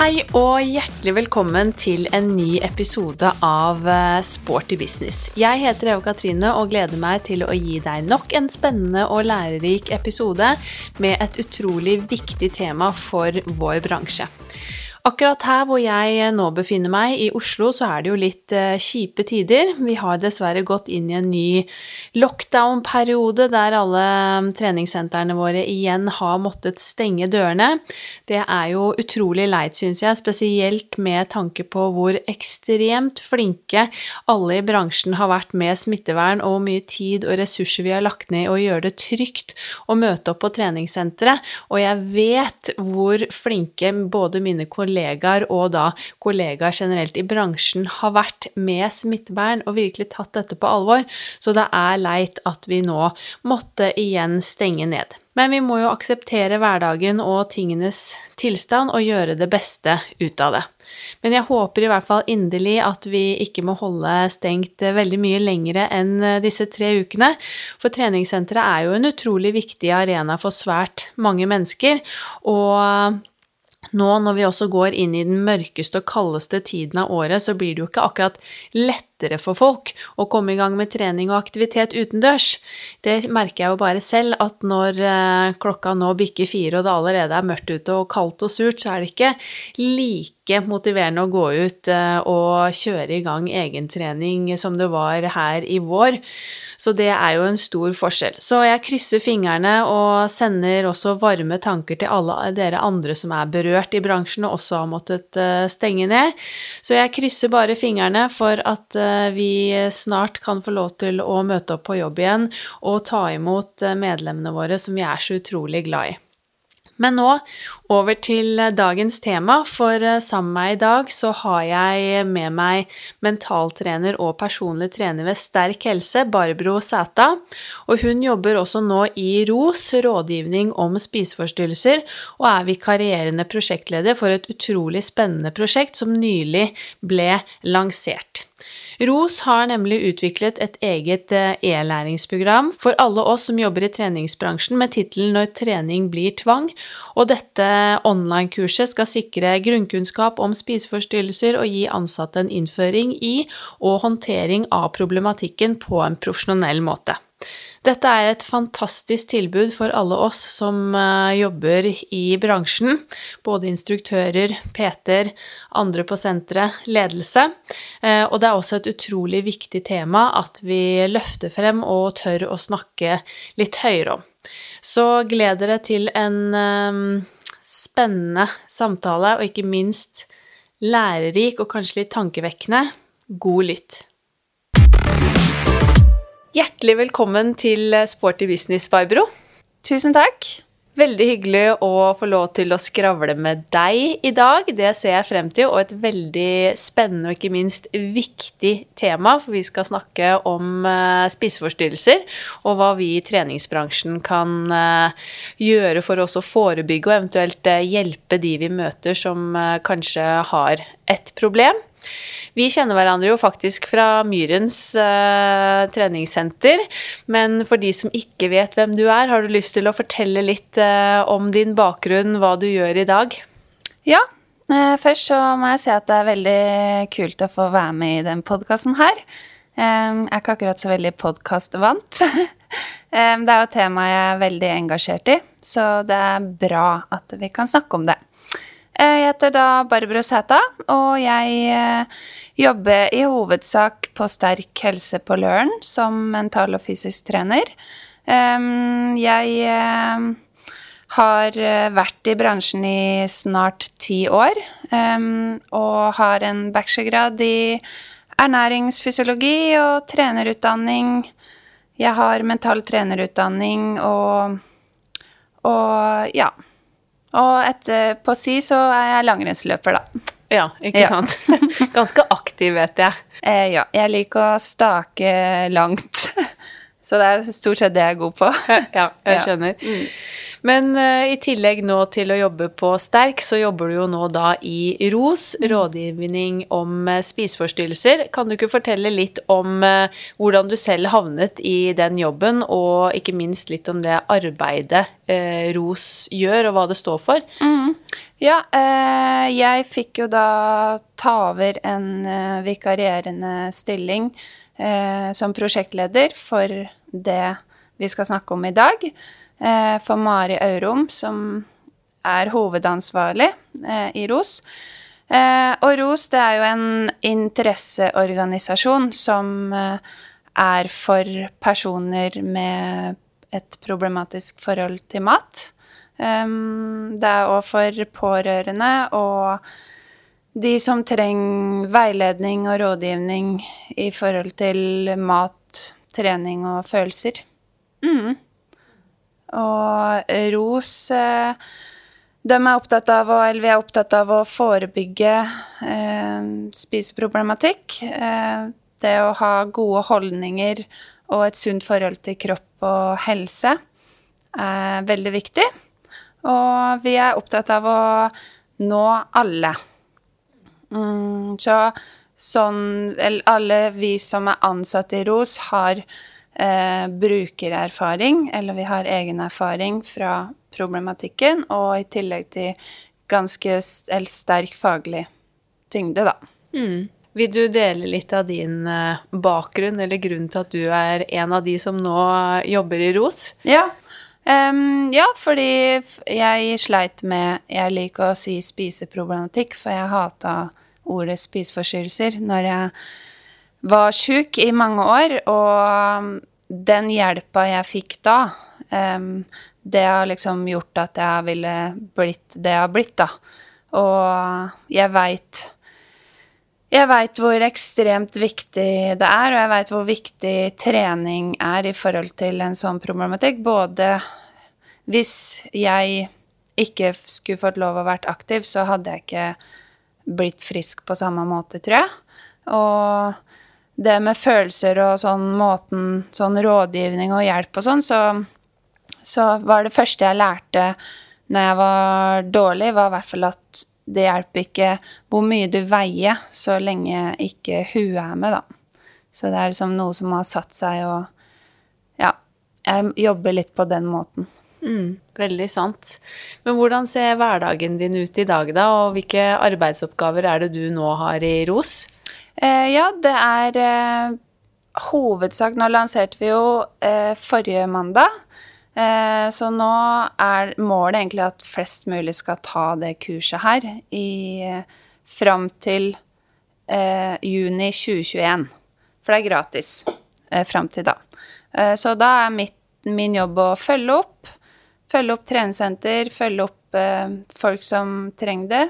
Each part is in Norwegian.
Hei og hjertelig velkommen til en ny episode av eh, Sporty business. Jeg heter Eva Katrine og gleder meg til å gi deg nok en spennende og lærerik episode med et utrolig viktig tema for vår bransje. Akkurat her hvor jeg nå befinner meg, i Oslo, så er det jo litt eh, kjipe tider. Vi har dessverre gått inn i en ny lockdown-periode der alle mm, treningssentrene våre igjen har måttet stenge dørene. Det er jo utrolig leit, syns jeg, spesielt med tanke på hvor ekstremt flinke alle i bransjen har vært med smittevern, og hvor mye tid og ressurser vi har lagt ned i å gjøre det trygt å møte opp på treningssenteret. Og jeg vet hvor flinke både mine kolleger kollegaer og da kollegaer generelt i bransjen har vært med smittevern og virkelig tatt dette på alvor, så det er leit at vi nå måtte igjen stenge ned. Men vi må jo akseptere hverdagen og tingenes tilstand og gjøre det beste ut av det. Men jeg håper i hvert fall inderlig at vi ikke må holde stengt veldig mye lengre enn disse tre ukene, for treningssenteret er jo en utrolig viktig arena for svært mange mennesker, og nå når vi også går inn i den mørkeste og kaldeste tiden av året, så blir det jo ikke akkurat lettere for folk å komme i gang med trening og aktivitet utendørs. Det merker jeg jo bare selv, at når eh, klokka nå bikker fire og det allerede er mørkt ute og kaldt og surt, så er det ikke like motiverende å gå ut eh, og kjøre i gang egentrening som det var her i vår. Så det er jo en stor forskjell. Så jeg krysser fingrene og sender også varme tanker til alle dere andre som er berørt i bransjen og også har måttet eh, stenge ned. Så jeg krysser bare fingrene for at vi snart kan få lov til å møte opp på jobb igjen og ta imot eh, medlemmene våre som vi er så utrolig glad i. Men nå over til dagens tema, for eh, sammen med meg i dag så har jeg med meg mentaltrener og personlig trener ved Sterk helse, Barbro Sæta. Og hun jobber også nå i ROS, rådgivning om spiseforstyrrelser, og er vikarierende prosjektleder for et utrolig spennende prosjekt som nylig ble lansert. ROS har nemlig utviklet et eget eh, e-læringsprogram for alle oss som jobber i treningsbransjen med tittelen Når trening blir tvang, og dette online-kurset skal sikre grunnkunnskap om spiseforstyrrelser og gi ansatte en innføring i og håndtering av problematikken på en profesjonell måte. Dette er et fantastisk tilbud for alle oss som eh, jobber i bransjen. Både instruktører, PT-er, andre på senteret, ledelse. Eh, og det er også et utrolig viktig tema at vi løfter frem og tør å snakke litt høyere om. Så gled dere til en eh, spennende samtale, og ikke minst lærerik og kanskje litt tankevekkende. God lytt. Hjertelig velkommen til Sporty business, Barbro. Tusen takk. Veldig hyggelig å få lov til å skravle med deg i dag. Det ser jeg frem til, og et veldig spennende og ikke minst viktig tema. For vi skal snakke om uh, spiseforstyrrelser, og hva vi i treningsbransjen kan uh, gjøre for å forebygge og eventuelt uh, hjelpe de vi møter som kanskje har et problem. Vi kjenner hverandre jo faktisk fra Myrens uh, treningssenter. Men for de som ikke vet hvem du er, har du lyst til å fortelle litt uh, om din bakgrunn, hva du gjør i dag? Ja. Uh, først så må jeg si at det er veldig kult å få være med i den podkasten her. Jeg er ikke akkurat så veldig podkastvant. um, det er jo et tema jeg er veldig engasjert i, så det er bra at vi kan snakke om det. Eh, jeg heter da Barbro Sæta, og jeg eh, jobber i hovedsak på Sterk helse på Løren som mental og fysisk trener. Jeg eh, har vært i bransjen i snart ti år og har en bachelorgrad i ernæringsfysiologi og trenerutdanning. Jeg har mental trenerutdanning og, og ja. Og etter, på si så er jeg langrennsløper, da. Ja, ikke ja. sant. Ganske aktiv, vet jeg. Eh, ja. Jeg liker å stake langt. Så det er stort sett det jeg er god på. ja, jeg skjønner. Ja. Mm. Men uh, i tillegg nå til å jobbe på Sterk, så jobber du jo nå da i ROS, mm. rådgivning om uh, spiseforstyrrelser. Kan du ikke fortelle litt om uh, hvordan du selv havnet i den jobben, og ikke minst litt om det arbeidet ROS gjør, og hva det står for? Mm. Ja, eh, jeg fikk jo da ta over en eh, vikarierende stilling eh, som prosjektleder for det vi skal snakke om i dag. Eh, for Mari Aurum, som er hovedansvarlig eh, i ROS. Eh, og ROS det er jo en interesseorganisasjon som er for personer med et problematisk forhold til mat. Det er òg for pårørende og de som trenger veiledning og rådgivning i forhold til mat, trening og følelser. Mm. Og ROS eh, de er opptatt av og LV er opptatt av å forebygge eh, spiseproblematikk. Eh, det å ha gode holdninger og et sunt forhold til kropp og helse er veldig viktig. Og vi er opptatt av å nå alle. Mm, så sånn Alle vi som er ansatte i ROS, har eh, brukererfaring, eller vi har egen erfaring fra problematikken, og i tillegg til ganske sterk faglig tyngde, da. Mm. Vil du dele litt av din eh, bakgrunn, eller grunnen til at du er en av de som nå jobber i ROS? Ja, Um, ja, fordi jeg sleit med Jeg liker å si spiseproblematikk, for jeg hata ordet spiseforstyrrelser når jeg var sjuk i mange år. Og den hjelpa jeg fikk da, um, det har liksom gjort at jeg ville blitt det jeg har blitt, da. Og jeg veit jeg veit hvor ekstremt viktig det er, og jeg veit hvor viktig trening er i forhold til en sånn problematikk. Både hvis jeg ikke skulle fått lov å vært aktiv, så hadde jeg ikke blitt frisk på samme måte, tror jeg. Og det med følelser og sånn måten Sånn rådgivning og hjelp og sånn, så, så var det første jeg lærte når jeg var dårlig, var i hvert fall at det hjelper ikke hvor mye du veier, så lenge ikke huet er med, da. Så det er liksom noe som har satt seg, og ja, jeg jobber litt på den måten. Mm, veldig sant. Men hvordan ser hverdagen din ut i dag, da, og hvilke arbeidsoppgaver er det du nå har i ROS? Eh, ja, det er eh, hovedsak Nå lanserte vi jo eh, forrige mandag. Så nå er målet egentlig at flest mulig skal ta det kurset her i, fram til eh, juni 2021. For det er gratis eh, fram til da. Eh, så da er mitt, min jobb å følge opp. Følge opp treningssenter, følge opp eh, folk som trenger det.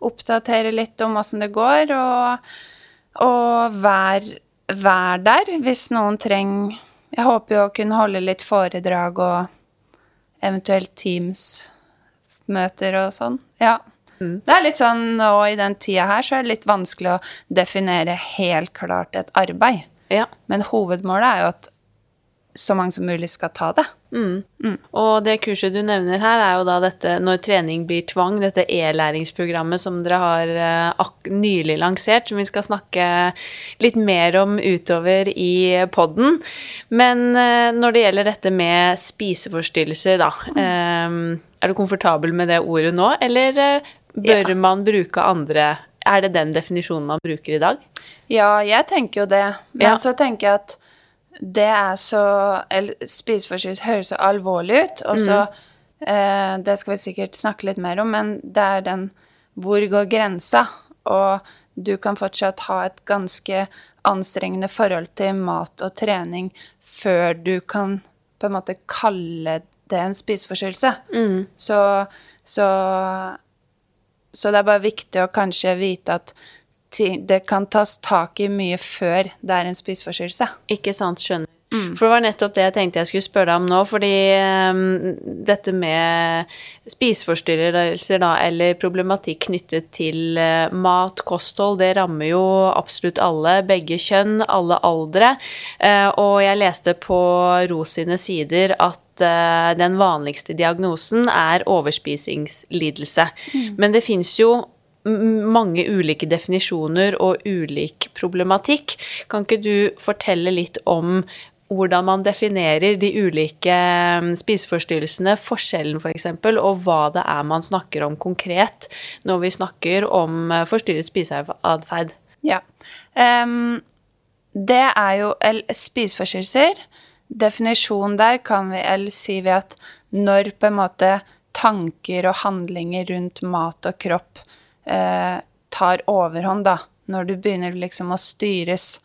Oppdatere litt om åssen det går, og, og være vær der hvis noen trenger jeg håper jo å kunne holde litt foredrag og eventuelt Teams-møter og sånn. Ja. Mm. Det er litt sånn, og i den tida her så er det litt vanskelig å definere helt klart et arbeid. Ja. Men hovedmålet er jo at så mange som mulig skal ta det. Mm. Mm. Og det kurset du nevner her, er jo da dette når trening blir tvang, dette e-læringsprogrammet som dere har uh, nylig lansert, som vi skal snakke litt mer om utover i podden. Men uh, når det gjelder dette med spiseforstyrrelser, da. Mm. er du komfortabel med det ordet nå, eller bør ja. man bruke andre Er det den definisjonen man bruker i dag? Ja, jeg tenker jo det. Men ja. så tenker jeg at det er så eller, Spiseforstyrrelse høres så alvorlig ut, og så mm. eh, Det skal vi sikkert snakke litt mer om, men det er den Hvor går grensa? Og du kan fortsatt ha et ganske anstrengende forhold til mat og trening før du kan på en måte kalle det en spiseforstyrrelse. Mm. Så, så, så det er bare viktig å kanskje vite at det kan tas tak i mye før det er en spiseforstyrrelse. Ikke sant, skjønner. Mm. For det var nettopp det jeg tenkte jeg skulle spørre deg om nå, fordi um, dette med spiseforstyrrelser, da, eller problematikk knyttet til uh, mat, kosthold, det rammer jo absolutt alle, begge kjønn, alle aldre. Uh, og jeg leste på Ros sine sider at uh, den vanligste diagnosen er overspisingslidelse. Mm. Men det fins jo mange ulike definisjoner og ulik problematikk. Kan ikke du fortelle litt om hvordan man definerer de ulike spiseforstyrrelsene, forskjellen f.eks., for og hva det er man snakker om konkret når vi snakker om forstyrret spiseatferd. Ja. Um, det er jo spiseforstyrrelser. Definisjonen der kan vi eller si ved at når på en måte tanker og handlinger rundt mat og kropp eh, tar overhånd, da. Når du begynner liksom å styres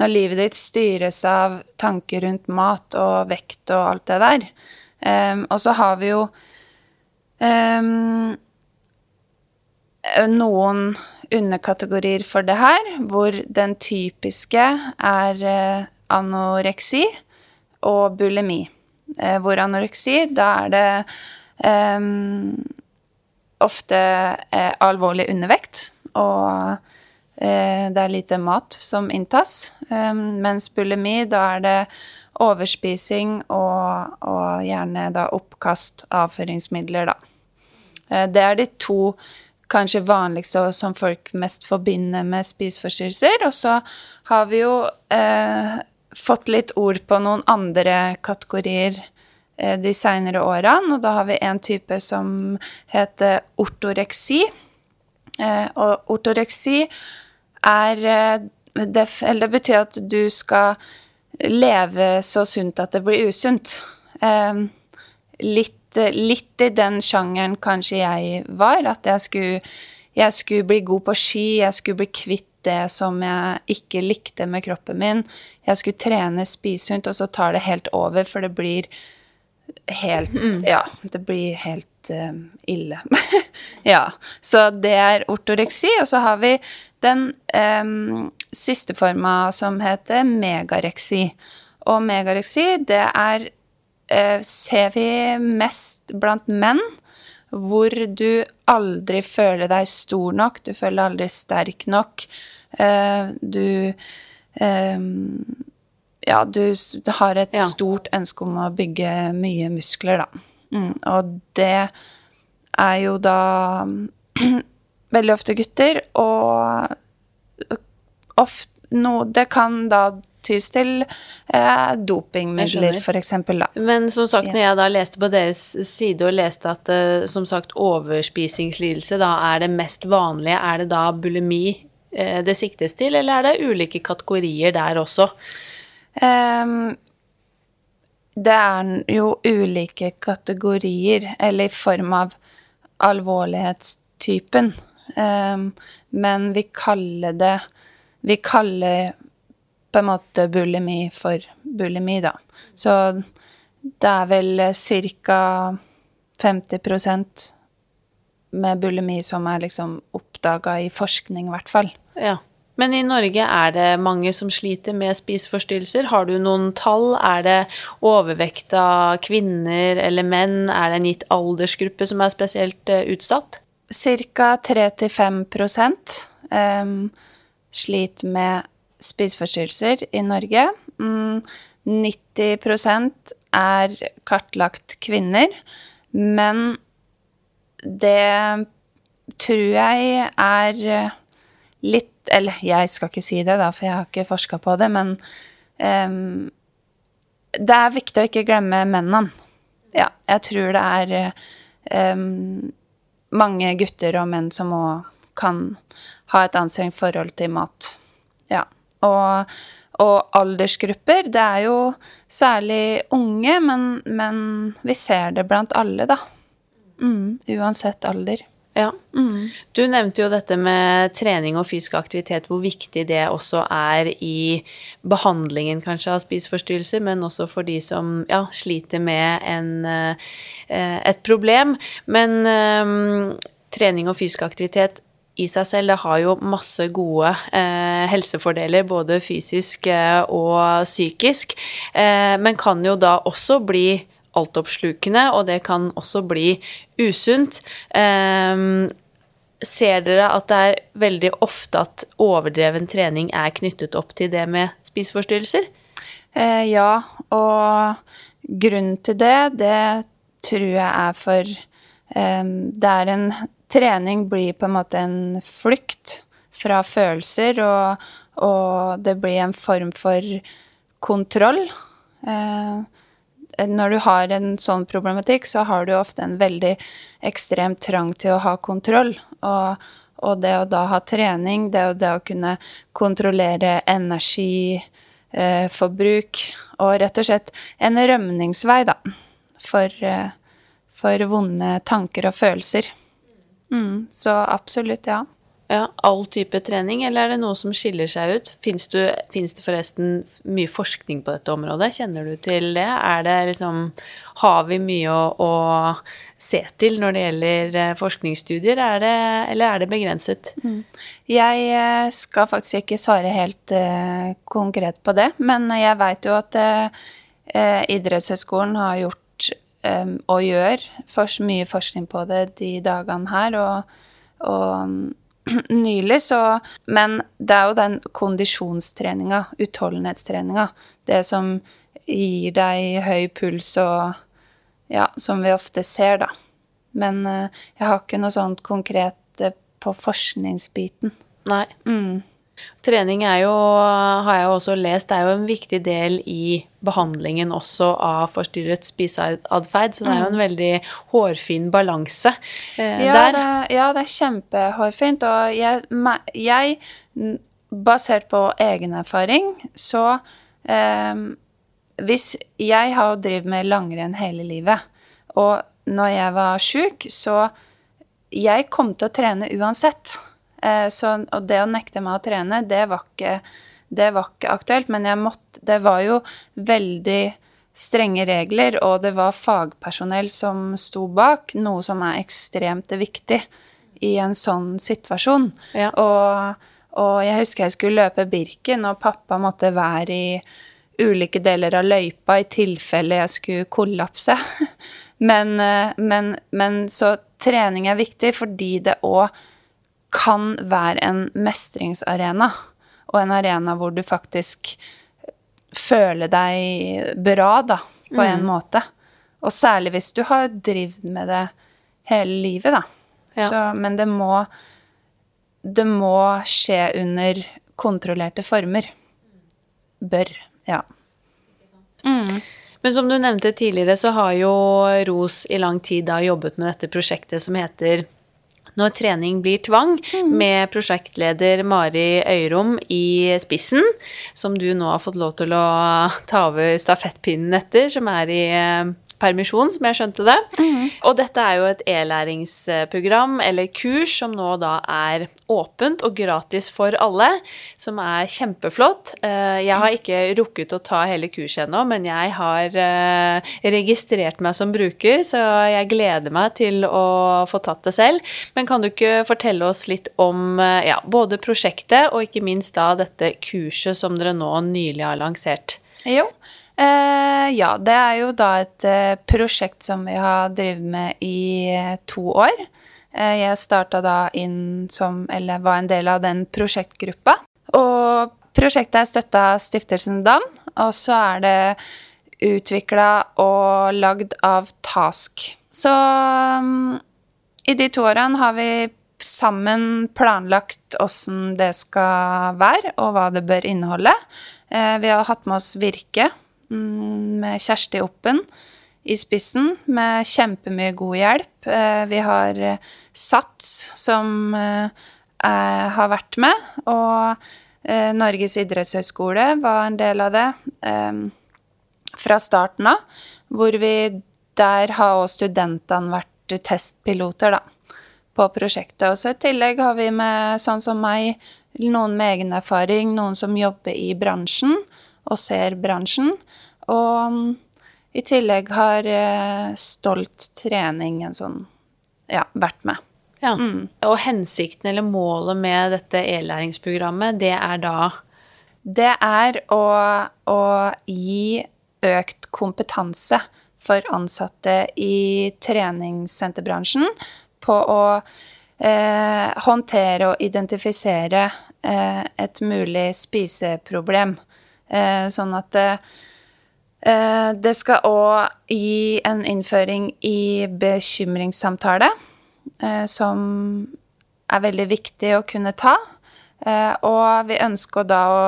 når livet ditt styres av tanker rundt mat og vekt og alt det der. Um, og så har vi jo um, noen underkategorier for det her, hvor den typiske er uh, anoreksi og bulimi. Uh, hvor anoreksi, da er det um, ofte eh, alvorlig undervekt og Eh, det er lite mat som inntas. Mens bulimi, da er det overspising og, og gjerne da oppkast, avføringsmidler, da. Eh, det er de to kanskje vanligste og som folk mest forbinder med spiseforstyrrelser. Og så har vi jo eh, fått litt ord på noen andre kategorier eh, de seinere årene. Og da har vi en type som heter ortoreksi. Eh, og ortoreksi er eh, det, Eller det betyr at du skal leve så sunt at det blir usunt. Eh, litt, litt i den sjangeren kanskje jeg var, at jeg skulle, jeg skulle bli god på ski, jeg skulle bli kvitt det som jeg ikke likte med kroppen min. Jeg skulle trene, spise og så tar det helt over, for det blir helt mm. Ja, det blir helt uh, ille. ja. Så det er ortoreksi, og så har vi den um, siste forma som heter megareksi. Og megareksi, det er uh, Ser vi mest blant menn, hvor du aldri føler deg stor nok, du føler aldri sterk nok. Uh, du um, Ja, du har et ja. stort ønske om å bygge mye muskler, da. Mm, og det er jo da veldig ofte gutter, og ofte no, Det kan da tys til eh, dopingmidler, f.eks. Men som sagt, når jeg da leste på deres side og leste at eh, som sagt overspisingslidelse da er det mest vanlige, er det da bulimi eh, det siktes til, eller er det ulike kategorier der også? Um, det er jo ulike kategorier, eller i form av alvorlighetstypen. Um, men vi kaller det Vi kaller på en måte bulimi for bulimi, da. Så det er vel ca. 50% med bulimi som er liksom oppdaga i forskning, i hvert fall. Ja. Men i Norge er det mange som sliter med spiseforstyrrelser. Har du noen tall? Er det overvekt av kvinner eller menn? Er det en gitt aldersgruppe som er spesielt eh, utsatt? Ca. 3-5 um, sliter med spiseforstyrrelser i Norge. Mm, 90 er kartlagt kvinner, men det tror jeg er litt Eller jeg skal ikke si det, da, for jeg har ikke forska på det, men um, det er viktig å ikke glemme mennene. Ja, jeg tror det er um, mange gutter og menn som òg kan ha et anstrengt forhold til mat. Ja. Og, og, aldersgrupper, det er jo særlig unge, men, men vi ser det blant alle, da. Mm, uansett alder. Ja. Mm. Du nevnte jo dette med trening og fysisk aktivitet, hvor viktig det også er i behandlingen kanskje av spiseforstyrrelser, men også for de som ja, sliter med en, eh, et problem. Men um, trening og fysisk aktivitet i seg selv, det har jo masse gode eh, helsefordeler, både fysisk eh, og psykisk, eh, men kan jo da også bli altoppslukende, og det kan også bli usunt. Um, ser dere at det er veldig ofte at overdreven trening er knyttet opp til det med spiseforstyrrelser? Eh, ja, og grunnen til det, det tror jeg er for eh, Det er en Trening blir på en måte en flukt fra følelser, og, og det blir en form for kontroll. Eh, når du har en sånn problematikk, så har du ofte en veldig ekstrem trang til å ha kontroll. Og, og det å da ha trening, det, det å kunne kontrollere energiforbruk eh, og rett og slett en rømningsvei, da, for, eh, for vonde tanker og følelser. Mm, så absolutt, ja. Ja, All type trening, eller er det noe som skiller seg ut? Fins det forresten mye forskning på dette området? Kjenner du til det? Er det liksom Har vi mye å, å se til når det gjelder eh, forskningsstudier, er det, eller er det begrenset? Mm. Jeg eh, skal faktisk ikke svare helt uh, konkret på det, men jeg veit jo at uh, Idrettshøgskolen har gjort og gjør for, mye forskning på det de dagene her, og, og nylig, så Men det er jo den kondisjonstreninga, utholdenhetstreninga, det som gir deg høy puls og Ja, som vi ofte ser, da. Men uh, jeg har ikke noe sånt konkret uh, på forskningsbiten. Nei. Mm. Trening er jo, har jeg også lest, er jo en viktig del i behandlingen også av forstyrret spiseatferd. Så det er jo en mm. veldig hårfin balanse eh, ja, der. Det, ja, det er kjempehårfint. Og jeg, jeg, basert på egen erfaring, så eh, Hvis jeg har drevet med langrenn hele livet, og når jeg var sjuk, så jeg kom til å trene uansett. Eh, så, og det å nekte meg å trene, det var ikke, det var ikke aktuelt. Men måtte, det var jo veldig strenge regler, og det var fagpersonell som sto bak, noe som er ekstremt viktig i en sånn situasjon. Ja. Og, og, jeg husker jeg skulle løpe Birken, og pappa måtte være i ulike deler av løypa i tilfelle jeg skulle kollapse. Men, eh, men, men så trening er viktig fordi det òg kan være en mestringsarena, og en arena hvor du faktisk føler deg bra, da, på mm. en måte. Og særlig hvis du har drevet med det hele livet, da. Ja. Så, men det må Det må skje under kontrollerte former. Bør. Ja. Mm. Men som du nevnte tidligere, så har jo ROS i lang tid da jobbet med dette prosjektet som heter når trening blir tvang, mm. med prosjektleder Mari Øyrom i spissen, som du nå har fått lov til å ta over stafettpinnen etter, som er i eh, permisjon, som jeg skjønte det. Mm. Og dette er jo et e-læringsprogram eller kurs som nå da er åpent og gratis for alle, som er kjempeflott. Eh, jeg har ikke rukket å ta hele kurset ennå, men jeg har eh, registrert meg som bruker, så jeg gleder meg til å få tatt det selv. Men kan du ikke fortelle oss litt om eh, ja, både prosjektet og ikke minst da dette kurset som dere nå nylig har lansert? Jo, Eh, ja, det er jo da et eh, prosjekt som vi har drevet med i eh, to år. Eh, jeg starta da inn som, eller var en del av den prosjektgruppa. Og prosjektet er støtta av Stiftelsen DAM, og så er det utvikla og lagd av Task. Så um, i de to årene har vi sammen planlagt åssen det skal være, og hva det bør inneholde. Eh, vi har hatt med oss Virke, Mm, med Kjersti Oppen i spissen, med kjempemye god hjelp. Eh, vi har eh, SATS, som eh, har vært med, og Norges idrettshøgskole var en del av det fra starten av. Hvor vi der har også studentene vært testpiloter, da, på prosjektet. Og så i tillegg har vi med sånn som meg, noen med egen erfaring, noen som jobber i bransjen og ser bransjen. Og i tillegg har eh, Stolt trening en sånn ja, vært med. Ja. Mm. Og hensikten eller målet med dette e-læringsprogrammet, det er da Det er å, å gi økt kompetanse for ansatte i treningssenterbransjen på å eh, håndtere og identifisere eh, et mulig spiseproblem. Eh, sånn at eh, det skal òg gi en innføring i bekymringssamtale, eh, som er veldig viktig å kunne ta. Eh, og vi ønsker da å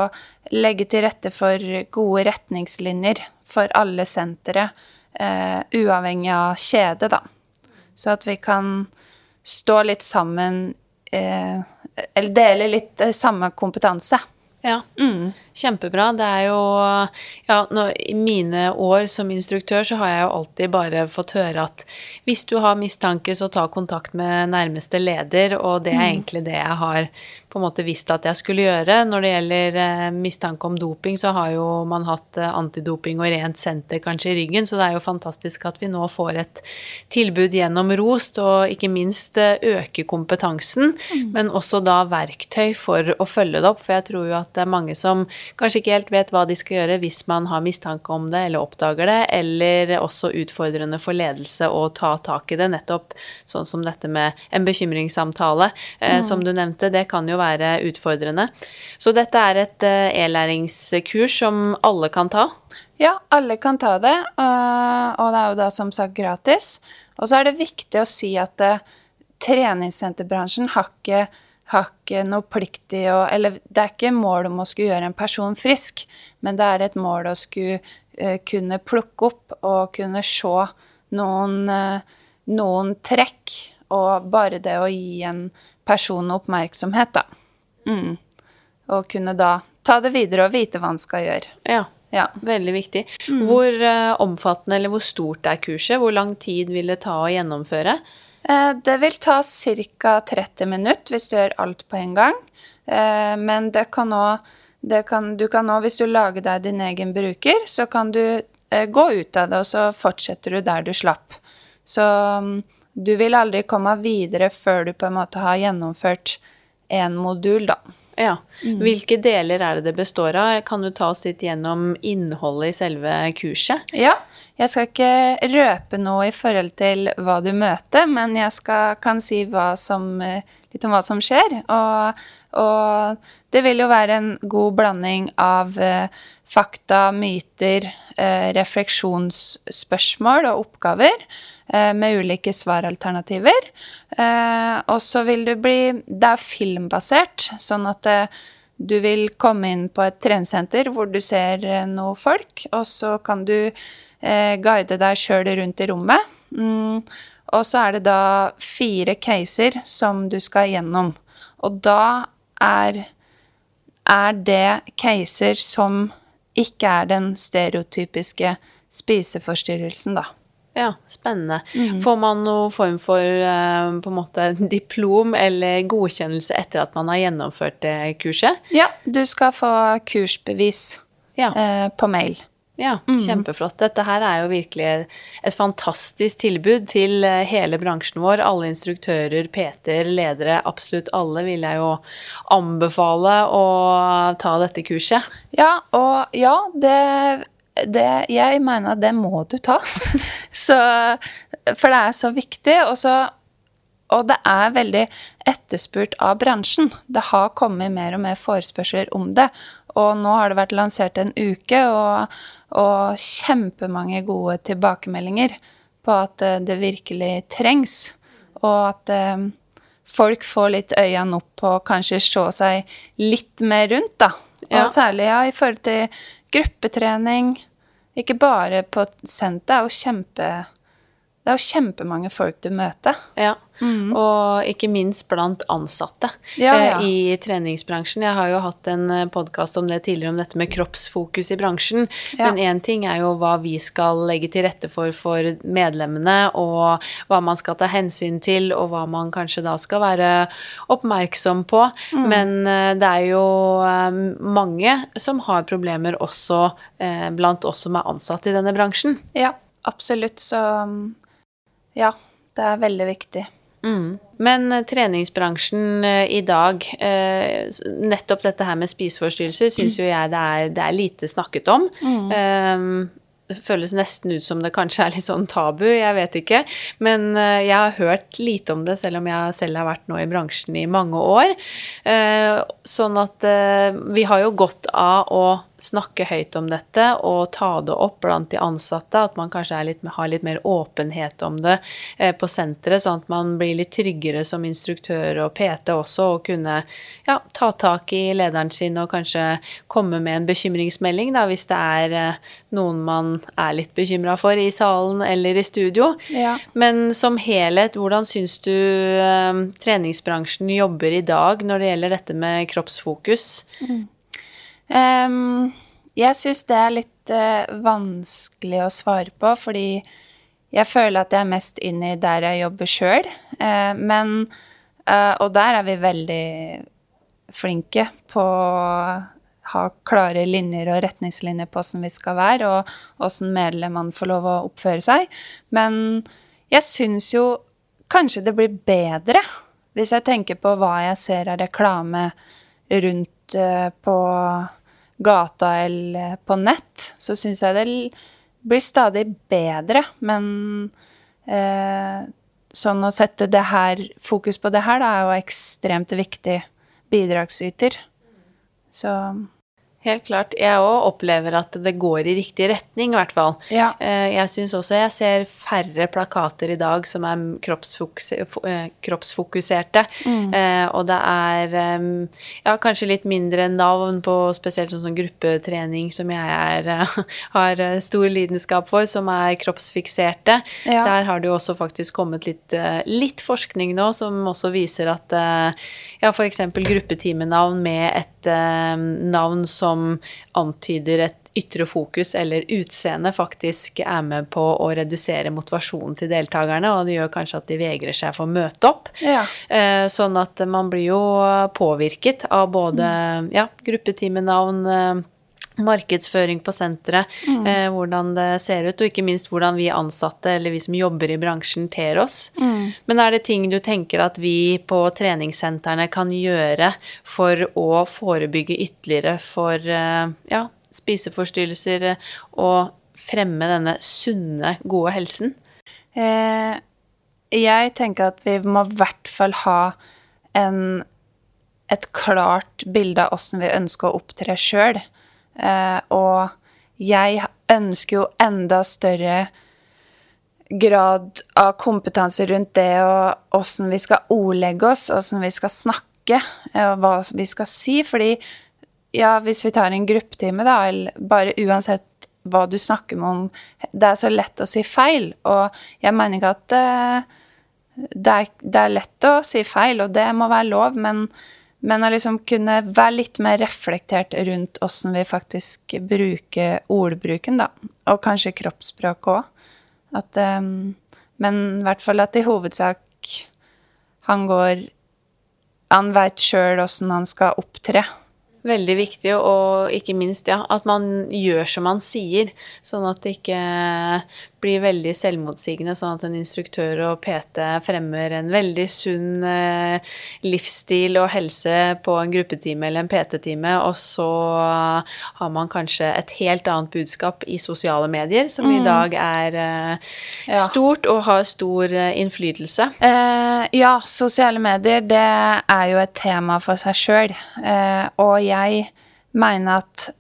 legge til rette for gode retningslinjer for alle sentre, eh, uavhengig av kjede, da. Så at vi kan stå litt sammen, eh, eller dele litt eh, samme kompetanse. Ja. Mm. Kjempebra. Det er jo Ja, nå, i mine år som instruktør så har jeg jo alltid bare fått høre at hvis du har mistanke, så ta kontakt med nærmeste leder, og det er mm. egentlig det jeg har på en måte visst at jeg skulle gjøre. Når det gjelder eh, mistanke om doping, så har jo man hatt eh, antidoping og rent senter kanskje i ryggen, så det er jo fantastisk at vi nå får et tilbud gjennom ROST, og ikke minst eh, øke kompetansen, mm. men også da verktøy for å følge det opp, for jeg tror jo at det er mange som kanskje ikke helt vet hva de skal gjøre hvis man har mistanke om det eller oppdager det, eller også utfordrende for ledelse å ta tak i det, nettopp sånn som dette med en bekymringssamtale, eh, mm. som du nevnte. Det kan jo være utfordrende. Så dette er et eh, e-læringskurs som alle kan ta? Ja, alle kan ta det, og det er jo da som sagt gratis. Og så er det viktig å si at eh, treningssenterbransjen har ikke har ikke noe plikt i å Eller det er ikke mål om å skulle gjøre en person frisk, men det er et mål å skulle uh, kunne plukke opp og kunne se noen, uh, noen trekk, og bare det å gi en person oppmerksomhet, da. Mm. Og kunne da ta det videre og vite hva han skal gjøre. Ja. Ja, veldig viktig. Mm. Hvor uh, omfattende eller hvor stort er kurset? Hvor lang tid vil det ta å gjennomføre? Eh, det vil ta ca. 30 minutter hvis du gjør alt på en gang. Eh, men kan òg Du kan òg, hvis du lager deg din egen bruker, så kan du eh, gå ut av det, og så fortsetter du der du slapp. Så mm, du vil aldri komme videre før du på en måte har gjennomført én modul, da. Ja. Mm. Hvilke deler er det det består av? Kan du ta oss litt gjennom innholdet i selve kurset? Ja. Jeg skal ikke røpe noe i forhold til hva du møter, men jeg skal, kan si hva som, litt om hva som skjer. Og, og, det vil jo være en god blanding av uh, fakta, myter, uh, refleksjonsspørsmål og oppgaver. Eh, med ulike svaralternativer. Eh, og så vil du bli Det er filmbasert, sånn at eh, du vil komme inn på et treningssenter hvor du ser noe folk, og så kan du guide deg sjøl rundt i rommet. Mm, og så er det da fire caser som du skal gjennom. Og da er, er det caser som ikke er den stereotypiske spiseforstyrrelsen, da. Ja, spennende. Mm. Får man noen form for uh, på en måte diplom eller godkjennelse etter at man har gjennomført det kurset? Ja, du skal få kursbevis ja. eh, på mail. Ja, mm. kjempeflott. Dette her er jo virkelig et fantastisk tilbud til eh, hele bransjen vår. Alle instruktører, PT-er, ledere, absolutt alle vil jeg jo anbefale å ta dette kurset. Ja, og ja, det det, jeg mener at det må du ta. så, for det er så viktig. Og, så, og det er veldig etterspurt av bransjen. Det har kommet mer og mer forespørsler om det. Og nå har det vært lansert en uke, og, og kjempemange gode tilbakemeldinger på at eh, det virkelig trengs. Og at eh, folk får litt øynene opp og kanskje se seg litt mer rundt, da. Og ja. særlig ja, i forhold til gruppetrening. Ikke bare på senter. Det er jo kjempe det er jo kjempemange folk du møter. Ja, mm. og ikke minst blant ansatte ja, ja. Eh, i treningsbransjen. Jeg har jo hatt en eh, podkast om det tidligere, om dette med kroppsfokus i bransjen. Ja. Men én ting er jo hva vi skal legge til rette for for medlemmene, og hva man skal ta hensyn til, og hva man kanskje da skal være oppmerksom på. Mm. Men eh, det er jo mange som har problemer også blant oss som er ansatt i denne bransjen. Ja, absolutt. Så ja, det er veldig viktig. Mm. Men uh, treningsbransjen uh, i dag, uh, nettopp dette her med spiseforstyrrelser, syns jo jeg det er, det er, lite snakket om. Mm. det føles nesten ut som det kanskje er litt sånn tabu, jeg vet ikke. Men jeg har hørt lite om det, selv om jeg selv har vært nå i bransjen i mange år. sånn at vi har jo godt av å snakke høyt om dette og ta det opp blant de ansatte. At man kanskje litt, har litt mer åpenhet om det eh, på senteret, sånn at man blir litt tryggere som instruktør og PT også, og kunne ja, ta tak i lederen sin og kanskje komme med en bekymringsmelding da, hvis det er eh, noen man er litt bekymra for i salen eller i studio. Ja. Men som helhet, hvordan syns du eh, treningsbransjen jobber i dag når det gjelder dette med kroppsfokus? Mm. Um, jeg syns det er litt uh, vanskelig å svare på, fordi jeg føler at jeg er mest inne i der jeg jobber sjøl. Uh, eh, men uh, Og der er vi veldig flinke på å ha klare linjer og retningslinjer på åssen vi skal være, og åssen medlemmene får lov å oppføre seg. Men jeg syns jo kanskje det blir bedre hvis jeg tenker på hva jeg ser av reklame rundt på gata eller på nett, så syns jeg det blir stadig bedre. Men eh, sånn å sette det her, fokus på det her, da, er jo ekstremt viktig bidragsyter. Så Helt klart. Jeg òg opplever at det går i riktig retning, i hvert fall. Ja. Eh, jeg syns også jeg ser færre plakater i dag som er eh, kroppsfokuserte. Mm. Eh, og det er ja, kanskje litt mindre navn på spesielt sånn som gruppetrening, som jeg er, har stor lidenskap for, som er kroppsfikserte. Ja. Der har det jo også faktisk kommet litt, litt forskning nå som også viser at ja, f.eks. gruppetimenavn med et navn som som antyder et ytre fokus eller utseende, faktisk er med på å redusere motivasjonen til deltakerne, og det gjør kanskje at de vegrer seg for å møte opp. Ja. Eh, sånn at man blir jo påvirket av både ja, gruppetimenavn, eh, markedsføring på senteret, mm. eh, hvordan det ser ut, og ikke minst hvordan vi ansatte eller vi som jobber i bransjen, ter oss. Mm. Men er det ting du tenker at vi på treningssentrene kan gjøre for å forebygge ytterligere for eh, ja, spiseforstyrrelser og fremme denne sunne, gode helsen? Eh, jeg tenker at vi må i hvert fall ha en, et klart bilde av åssen vi ønsker å opptre sjøl. Eh, og jeg ønsker jo enda større grad av kompetanse rundt det og åssen vi skal ordlegge oss, åssen vi skal snakke, eh, og hva vi skal si. Fordi ja, hvis vi tar en gruppetime, da, eller bare uansett hva du snakker med om Det er så lett å si feil, og jeg mener ikke at uh, det, er, det er lett å si feil, og det må være lov, men men å liksom kunne være litt mer reflektert rundt åssen vi faktisk bruker ordbruken, da. Og kanskje kroppsspråk òg. Um, men i hvert fall at i hovedsak han går Han veit sjøl åssen han skal opptre. Veldig viktig, og ikke minst ja, at man gjør som man sier. Sånn at det ikke blir veldig selvmotsigende, sånn at en instruktør og PT fremmer en veldig sunn eh, livsstil og helse på en gruppetime eller en PT-time, og så har man kanskje et helt annet budskap i sosiale medier, som mm. i dag er eh, stort og har stor eh, innflytelse. Eh, ja, sosiale medier, det er jo et tema for seg sjøl, eh, og jeg mener at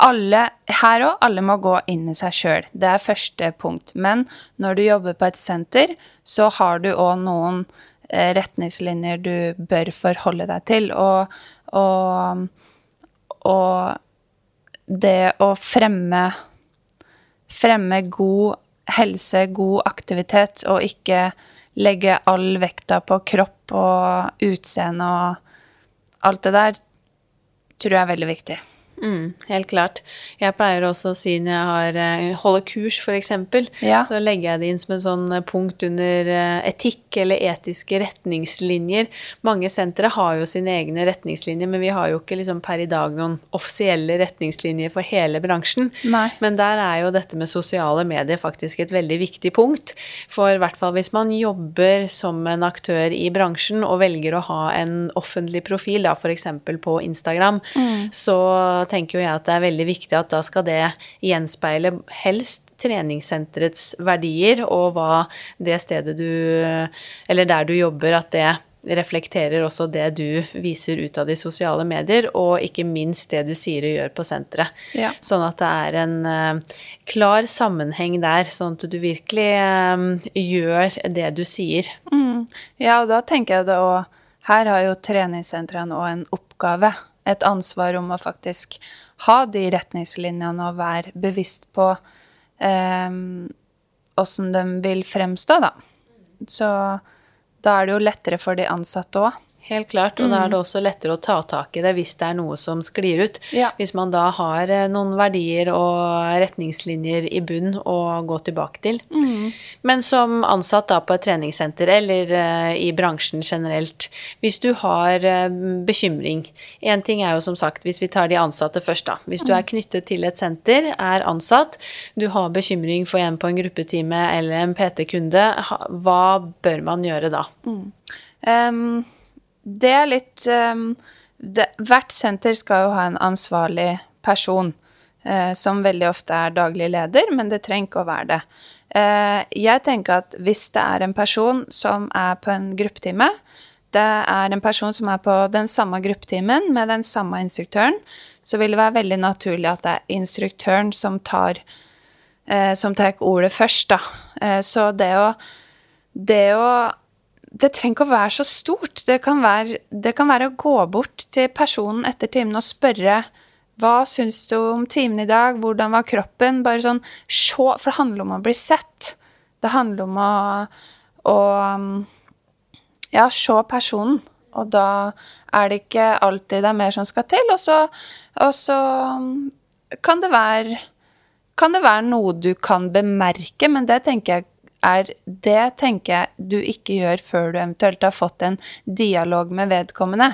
alle her òg, alle må gå inn i seg sjøl. Det er første punkt. Men når du jobber på et senter, så har du òg noen eh, retningslinjer du bør forholde deg til. Og, og, og det å fremme Fremme god helse, god aktivitet, og ikke legge all vekta på kropp og utseende og alt det der, tror jeg er veldig viktig. Mm, helt klart. Jeg pleier også å si når jeg har, eh, holder kurs, f.eks., ja. så legger jeg det inn som et sånn eh, punkt under eh, etikk eller etiske retningslinjer. Mange sentre har jo sine egne retningslinjer, men vi har jo ikke liksom per i dag noen offisielle retningslinjer for hele bransjen. Nei. Men der er jo dette med sosiale medier faktisk et veldig viktig punkt. For i hvert fall hvis man jobber som en aktør i bransjen og velger å ha en offentlig profil, da f.eks. på Instagram, mm. så tenker jo jeg at det er veldig viktig at da skal det gjenspeile helst treningssenterets verdier og hva det stedet du Eller der du jobber, at det reflekterer også det du viser ut av de sosiale medier, og ikke minst det du sier og gjør på senteret. Ja. Sånn at det er en uh, klar sammenheng der, sånn at du virkelig um, gjør det du sier. Mm. Ja, og da tenker jeg det òg Her har jo treningssentrene òg en oppgave, et ansvar om å faktisk ha de retningslinjene og være bevisst på åssen eh, de vil fremstå, da. Så da er det jo lettere for de ansatte òg. Helt klart, og mm. da er det mm. også lettere å ta tak i det hvis det er noe som sklir ut. Ja. Hvis man da har eh, noen verdier og retningslinjer i bunn å gå tilbake til. Mm. Men som ansatt da på et treningssenter eller uh, i bransjen generelt, hvis du har uh, bekymring Én ting er jo som sagt, hvis vi tar de ansatte først, da. Hvis du mm. er knyttet til et senter, er ansatt, du har bekymring for en på en gruppetime eller en PT-kunde, hva bør man gjøre da? Mm. Um det er litt um, det, Hvert senter skal jo ha en ansvarlig person, uh, som veldig ofte er daglig leder, men det trenger ikke å være det. Uh, jeg tenker at hvis det er en person som er på en gruppetime, det er en person som er på den samme gruppetimen med den samme instruktøren, så vil det være veldig naturlig at det er instruktøren som tar, uh, som tar ordet først, da. så det å det å det trenger ikke å være så stort. Det kan være, det kan være, å gå bort til personen etter timen og spørre hva syns du om timen i dag, hvordan var kroppen? Bare sånn se, For det handler om å bli sett. Det handler om å, å ja, se personen. Og da er det ikke alltid det er mer som skal til. Og så, og så kan det være kan det være noe du kan bemerke, men det tenker jeg er Det tenker jeg du ikke gjør før du eventuelt har fått en dialog med vedkommende.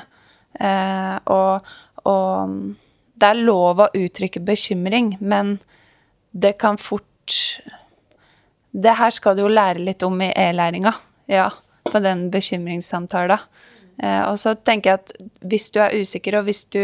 Eh, og, og, det er lov å uttrykke bekymring, men det kan fort Det her skal du jo lære litt om i e-læringa, ja, på den bekymringssamtalen. Eh, og så tenker jeg at hvis du er usikker, og hvis du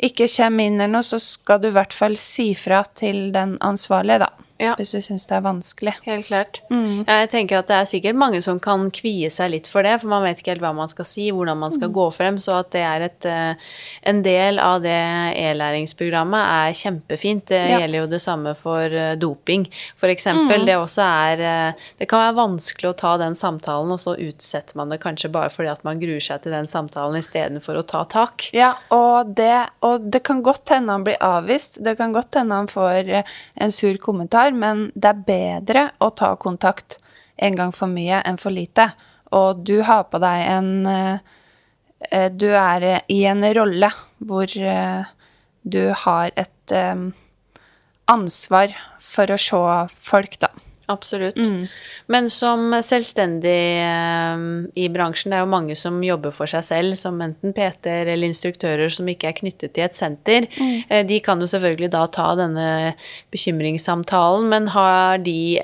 ikke kommer inn eller noe, så skal du i hvert fall si fra til den ansvarlige, da ja. hvis du syns det er vanskelig. Helt klart. Mm. Jeg tenker at det er sikkert mange som kan kvie seg litt for det, for man vet ikke helt hva man skal si, hvordan man skal mm. gå frem, så at det er et, eh, en del av det e-læringsprogrammet er kjempefint. Det ja. gjelder jo det samme for eh, doping, eksempel. Mm. Det også er eh, Det kan være vanskelig å ta den samtalen, og så utsetter man det kanskje bare fordi at man gruer seg til den samtalen istedenfor å ta tak. Ja, og det, og det kan godt hende han blir avvist. Det kan godt hende han får en sur kommentar har, men det er bedre å ta kontakt en gang for mye enn for lite. Og du har på deg en eh, Du er i en rolle hvor eh, du har et eh, ansvar for å se folk, da. Absolutt. Mm. Men som selvstendig um, i bransjen, det er jo mange som jobber for seg selv, som enten PT-er eller instruktører som ikke er knyttet til et senter. Mm. Uh, de kan jo selvfølgelig da ta denne bekymringssamtalen, men har de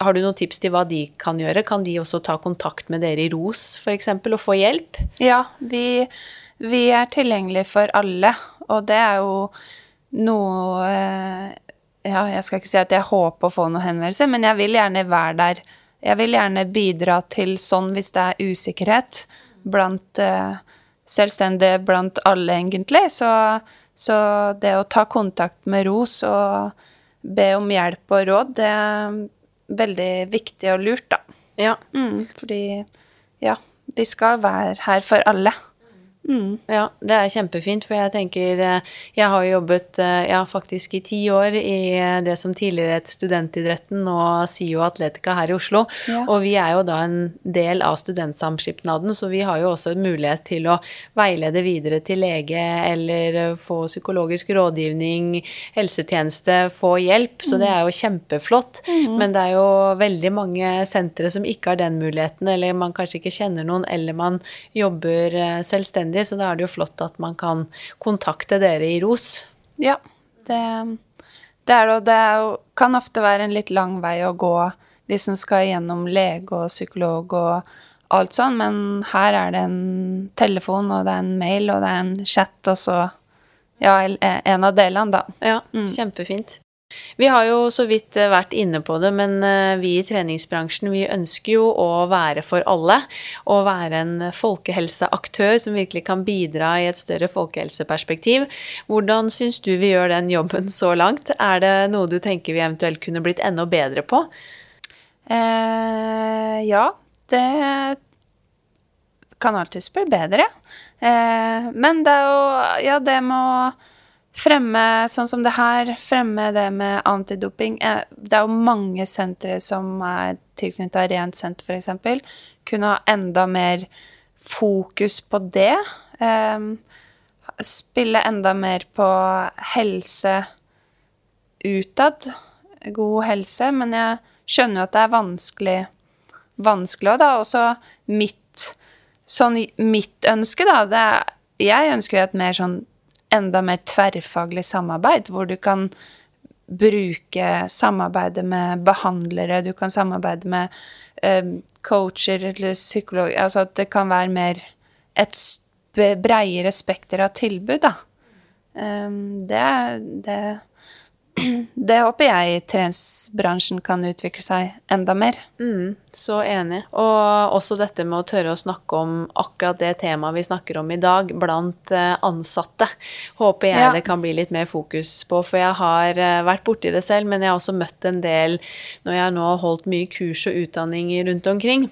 har du noen tips til hva de kan gjøre? Kan de også ta kontakt med dere i ROS f.eks. og få hjelp? Ja, vi, vi er tilgjengelige for alle, og det er jo noe eh, ja, jeg skal ikke si at jeg håper å få noen henvendelser, men jeg vil gjerne være der. Jeg vil gjerne bidra til sånn hvis det er usikkerhet blant uh, selvstendige, blant alle, egentlig. Så, så, det å ta kontakt med ROS og be om hjelp og råd, det er veldig viktig og lurt, da. Ja. Mm, fordi ja, vi skal være her for alle. Mm. Ja, det er kjempefint, for jeg tenker eh, Jeg har jobbet eh, ja, faktisk i ti år i eh, det som tidligere het Studentidretten, og SIO Atletica her i Oslo. Ja. Og vi er jo da en del av Studentsamskipnaden, så vi har jo også en mulighet til å veilede videre til lege eller få psykologisk rådgivning, helsetjeneste, få hjelp. Så det er jo kjempeflott. Mm. Men det er jo veldig mange sentre som ikke har den muligheten, eller man kanskje ikke kjenner noen, eller man jobber selvstendig selvstendig, så da er det jo flott at man kan kontakte dere i ROS. Ja, det, det er det. Og det jo, kan ofte være en litt lang vei å gå hvis en skal gjennom lege og psykolog og alt sånn, men her er det en telefon, og det er en mail, og det er en chat, og så Ja, en av delene, da. Ja, mm. kjempefint. Vi har jo så vidt eh, vært inne på det, men eh, vi i treningsbransjen vi ønsker jo å være for alle. Og være en folkehelseaktør som virkelig kan bidra i et større folkehelseperspektiv. Hvordan syns du vi gjør den jobben så langt? Er det noe du tenker vi eventuelt kunne blitt enda bedre på? Eh, ja, det kan alltids bli bedre. Eh, men det er jo Ja, det med å fremme sånn som det her, fremme det med antidoping eh, Det er jo mange sentre som er tilknytta Rent senter, f.eks. Kunne ha enda mer fokus på det. Eh, spille enda mer på helse utad. God helse. Men jeg skjønner jo at det er vanskelig vanskelig òg, da. Også mitt sånn mitt ønske, da, det Jeg ønsker jo et mer sånn enda mer tverrfaglig samarbeid, hvor du kan bruke samarbeidet med behandlere, du kan samarbeide med eh, coacher eller psykologer Altså at det kan være mer et breiere spekter av tilbud, da. Um, det, det det håper jeg treningsbransjen kan utvikle seg enda mer. Mm, så enig. Og også dette med å tørre å snakke om akkurat det temaet vi snakker om i dag, blant eh, ansatte. Håper jeg ja. det kan bli litt mer fokus på, for jeg har eh, vært borti det selv, men jeg har også møtt en del når jeg nå har holdt mye kurs og utdanning rundt omkring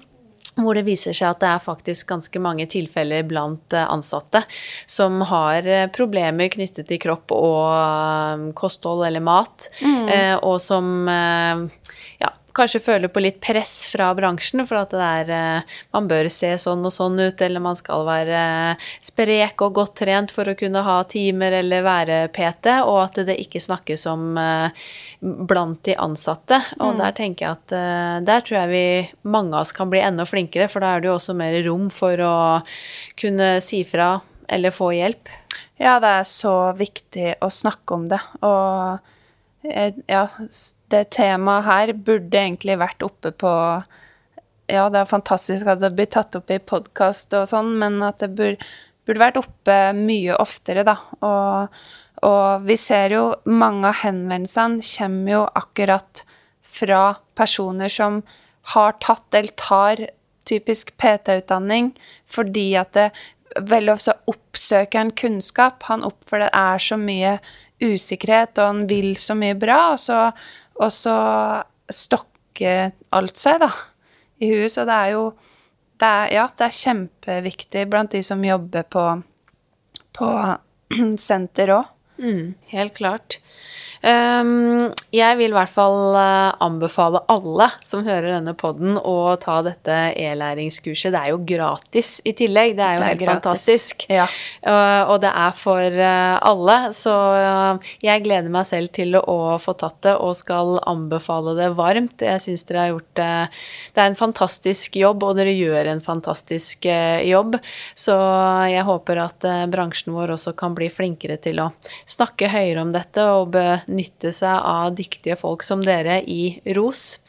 hvor det viser seg at det er faktisk ganske mange tilfeller blant eh, ansatte som har eh, problemer knyttet til kropp og eh, kosthold eller mat, mm. og som ja, kanskje føler på litt press fra bransjen for at det er eh, Man bør se sånn og sånn ut, eller man skal være sprek og godt trent for å kunne ha timer eller være PT, og at det ikke snakkes om eh, blant de ansatte. Og mm. der tenker jeg at eh, der tror jeg vi mange av oss kan bli enda flinkere, for da er det jo også mer rom for å kunne si fra eller få hjelp. Ja, det er så viktig å snakke om det. og ja, det temaet her burde egentlig vært oppe på Ja, det er fantastisk at det blir tatt opp i podkast og sånn, men at det burde, burde vært oppe mye oftere, da. Og, og vi ser jo mange av henvendelsene kommer jo akkurat fra personer som har tatt eller tar typisk PT-utdanning fordi at det veldig ofte oppsøker en kunnskap. Han oppfører det er så mye usikkerhet, og han vil så mye bra, og så, og så stokker alt seg, da, i huet. Så det er jo det er, Ja, det er kjempeviktig blant de som jobber på, på senter òg. Mm, helt klart. Um, jeg vil i hvert fall uh, anbefale alle som hører denne poden, å ta dette e-læringskurset. Det er jo gratis i tillegg. Det er jo det er helt gratis. fantastisk. Ja. Uh, og det er for uh, alle. Så jeg gleder meg selv til å få tatt det, og skal anbefale det varmt. Jeg syns dere har gjort det Det er en fantastisk jobb, og dere gjør en fantastisk jobb. Så jeg håper at bransjen vår også kan bli flinkere til å snakke høyere om dette og benytte seg av dyktige folk som dere i ROS.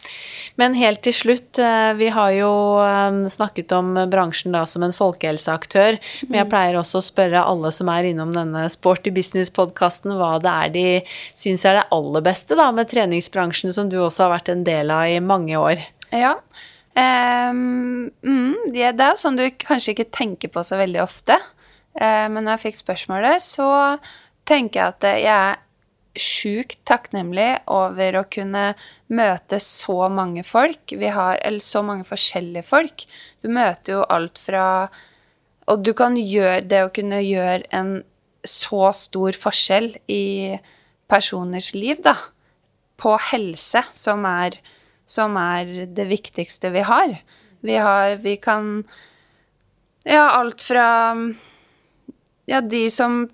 Men helt til slutt, eh, vi har jo eh, snakket om bransjen da som en folkehelseaktør, men jeg mm. pleier også å spørre alle som er innom denne Sporty business-podkasten, hva det er de syns er det aller beste da med treningsbransjen, som du også har vært en del av i mange år. Ja, Um, mm, det er jo sånn du kanskje ikke tenker på så veldig ofte. Uh, men når jeg fikk spørsmålet, så tenker jeg at jeg er sjukt takknemlig over å kunne møte så mange folk. Vi har eller så mange forskjellige folk. Du møter jo alt fra Og du kan gjøre det å kunne gjøre en så stor forskjell i personers liv, da, på helse, som er, som er det viktigste vi har. Vi har Vi kan Ja, alt fra Ja, de som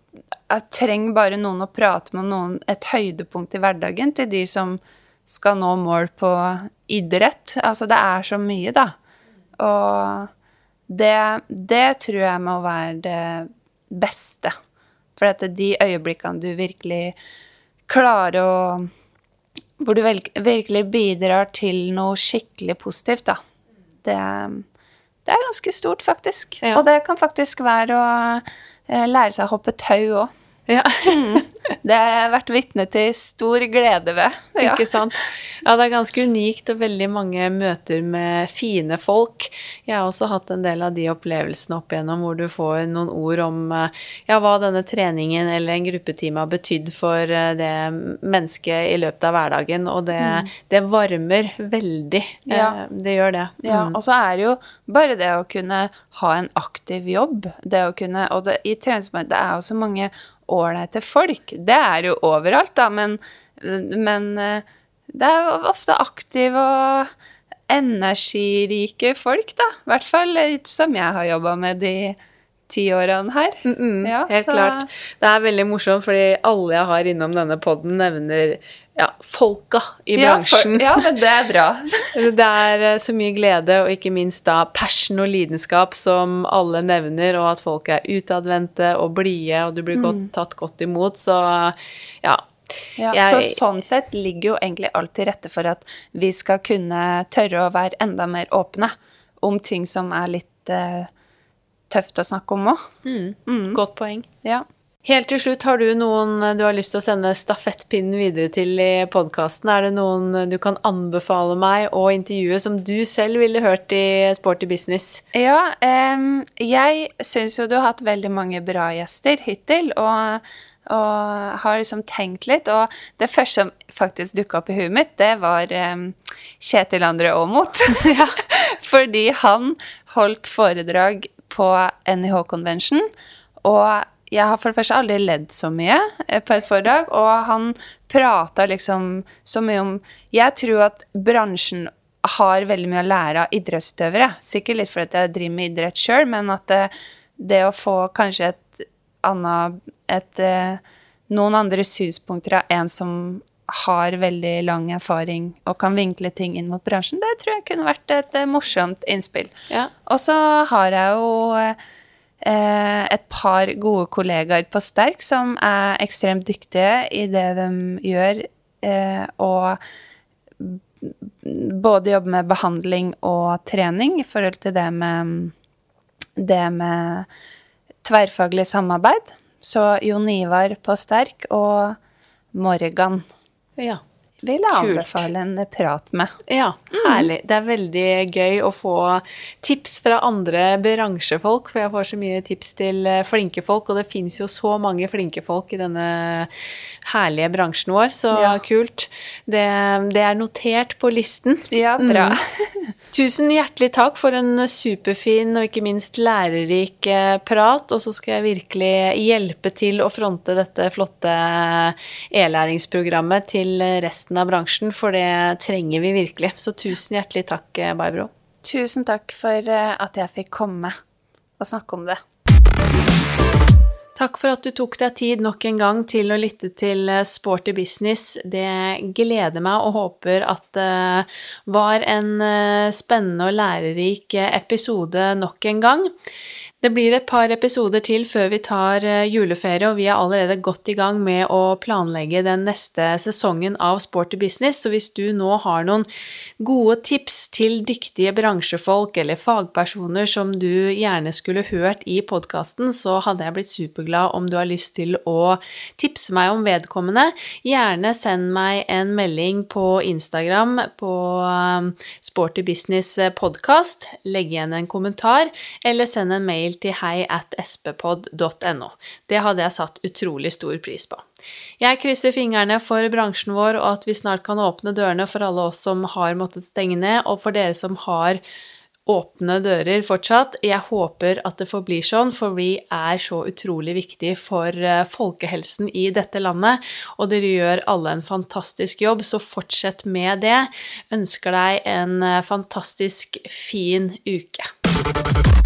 trenger bare noen å prate med, noen, et høydepunkt i hverdagen, til de som skal nå mål på idrett. Altså, det er så mye, da. Og det, det tror jeg må være det beste. For at de øyeblikkene du virkelig klarer å Hvor du virkelig bidrar til noe skikkelig positivt, da. Det, det er ganske stort, faktisk. Ja. Og det kan faktisk være å Eh, lære seg å hoppe tau òg. Ja. Det har jeg vært vitne til stor glede ved. Ja. Ikke sant? Ja, det er ganske unikt og veldig mange møter med fine folk. Jeg har også hatt en del av de opplevelsene opp igjennom hvor du får noen ord om eh, ja, hva denne treningen eller en gruppetime har betydd for eh, det mennesket i løpet av hverdagen, og det, mm. det varmer veldig. Ja. Eh, det gjør det. Mm. Ja, og så er det jo bare det å kunne ha en aktiv jobb, det å kunne Og det, i treningsmarkedet det er jo så mange ålreite folk. Det er jo overalt, da, men, men eh, det er jo ofte aktive og energirike folk, da. I hvert fall som jeg har jobba med de ti årene her. Mm -mm, ja, helt så... klart. Det er veldig morsomt, fordi alle jeg har innom denne poden, nevner ja, folka i bransjen. Ja, for, ja, men det er bra. det er eh, så mye glede, og ikke minst da passion og lidenskap som alle nevner, og at folk er utadvendte og blide, og du blir godt, mm. tatt godt imot, så ja. Ja, jeg, så sånn sett ligger jo egentlig alt til rette for at vi skal kunne tørre å være enda mer åpne om ting som er litt uh, tøft å snakke om òg. Mm. Mm. Godt poeng. Ja. Helt til slutt, har du noen du har lyst til å sende stafettpinnen videre til i podkasten? Er det noen du kan anbefale meg å intervjue som du selv ville hørt i Sporty business? Ja, um, jeg syns jo du har hatt veldig mange bra gjester hittil, og, og har liksom tenkt litt. Og det første som faktisk dukka opp i huet mitt, det var um, Kjetil André Aamodt. ja. Fordi han holdt foredrag på NIH Convention. og jeg har for det første aldri ledd så mye eh, på et foredrag, og han prata liksom så mye om Jeg tror at bransjen har veldig mye å lære av idrettsutøvere. Sikkert litt fordi jeg driver med idrett sjøl, men at det, det, å få kanskje et annet et, eh, Noen andre synspunkter av en som har veldig lang erfaring og kan vinkle ting inn mot bransjen, det tror jeg kunne vært et eh, morsomt innspill. Ja. Og så har jeg jo Eh, et par gode kollegaer på Sterk som er ekstremt dyktige i det de gjør, eh, og både jobber med behandling og trening i forhold til det med, det med tverrfaglig samarbeid. Så Jon Ivar på Sterk og Morgan. Ja vil jeg anbefale en prat med. Ja, herlig. Det er veldig gøy å få tips fra andre bransjefolk, for jeg får så mye tips til eh, flinke folk, og det fins jo så mange flinke folk i denne herlige bransjen vår, så ja. kult. Det, det, er notert på listen. Ja, bra. Mm. Tusen hjertelig takk for en superfin og ikke minst lærerik eh, prat, og så skal jeg virkelig hjelpe til å fronte dette flotte e-læringsprogrammet til resten resten av bransjen, for det trenger vi virkelig. Så tusen hjertelig takk, eh, Barbro. Tusen takk for eh, at jeg fikk komme og snakke om det. Takk for at du tok deg tid nok en gang til å lytte til eh, Sporty business. Det gleder meg og håper at det var en spennende og lærerik episode nok en gang. Det blir et par episoder til før vi tar eh, juleferie, og vi er allerede godt i gang med å planlegge den neste sesongen av Sporty business, så hvis du nå har noen gode tips til dyktige bransjefolk eller fagpersoner som du gjerne skulle hørt i podkasten, så hadde jeg blitt superglad om du har lyst til å tipse meg om vedkommende. Gjerne send meg en melding på Instagram på um, Sporty business podkast, legg igjen en kommentar, eller send en mail til hei at sppod.no. Det hadde jeg satt utrolig stor pris på. Jeg krysser fingrene for bransjen vår, og at vi snart kan åpne dørene for alle oss som har måttet stenge ned, og for dere som har åpne dører fortsatt. Jeg håper at det forblir sånn, for vi er så utrolig viktig for eh, folkehelsen i dette landet. Og dere gjør alle en fantastisk jobb, så fortsett med det. Ønsker deg en eh, fantastisk fin uke.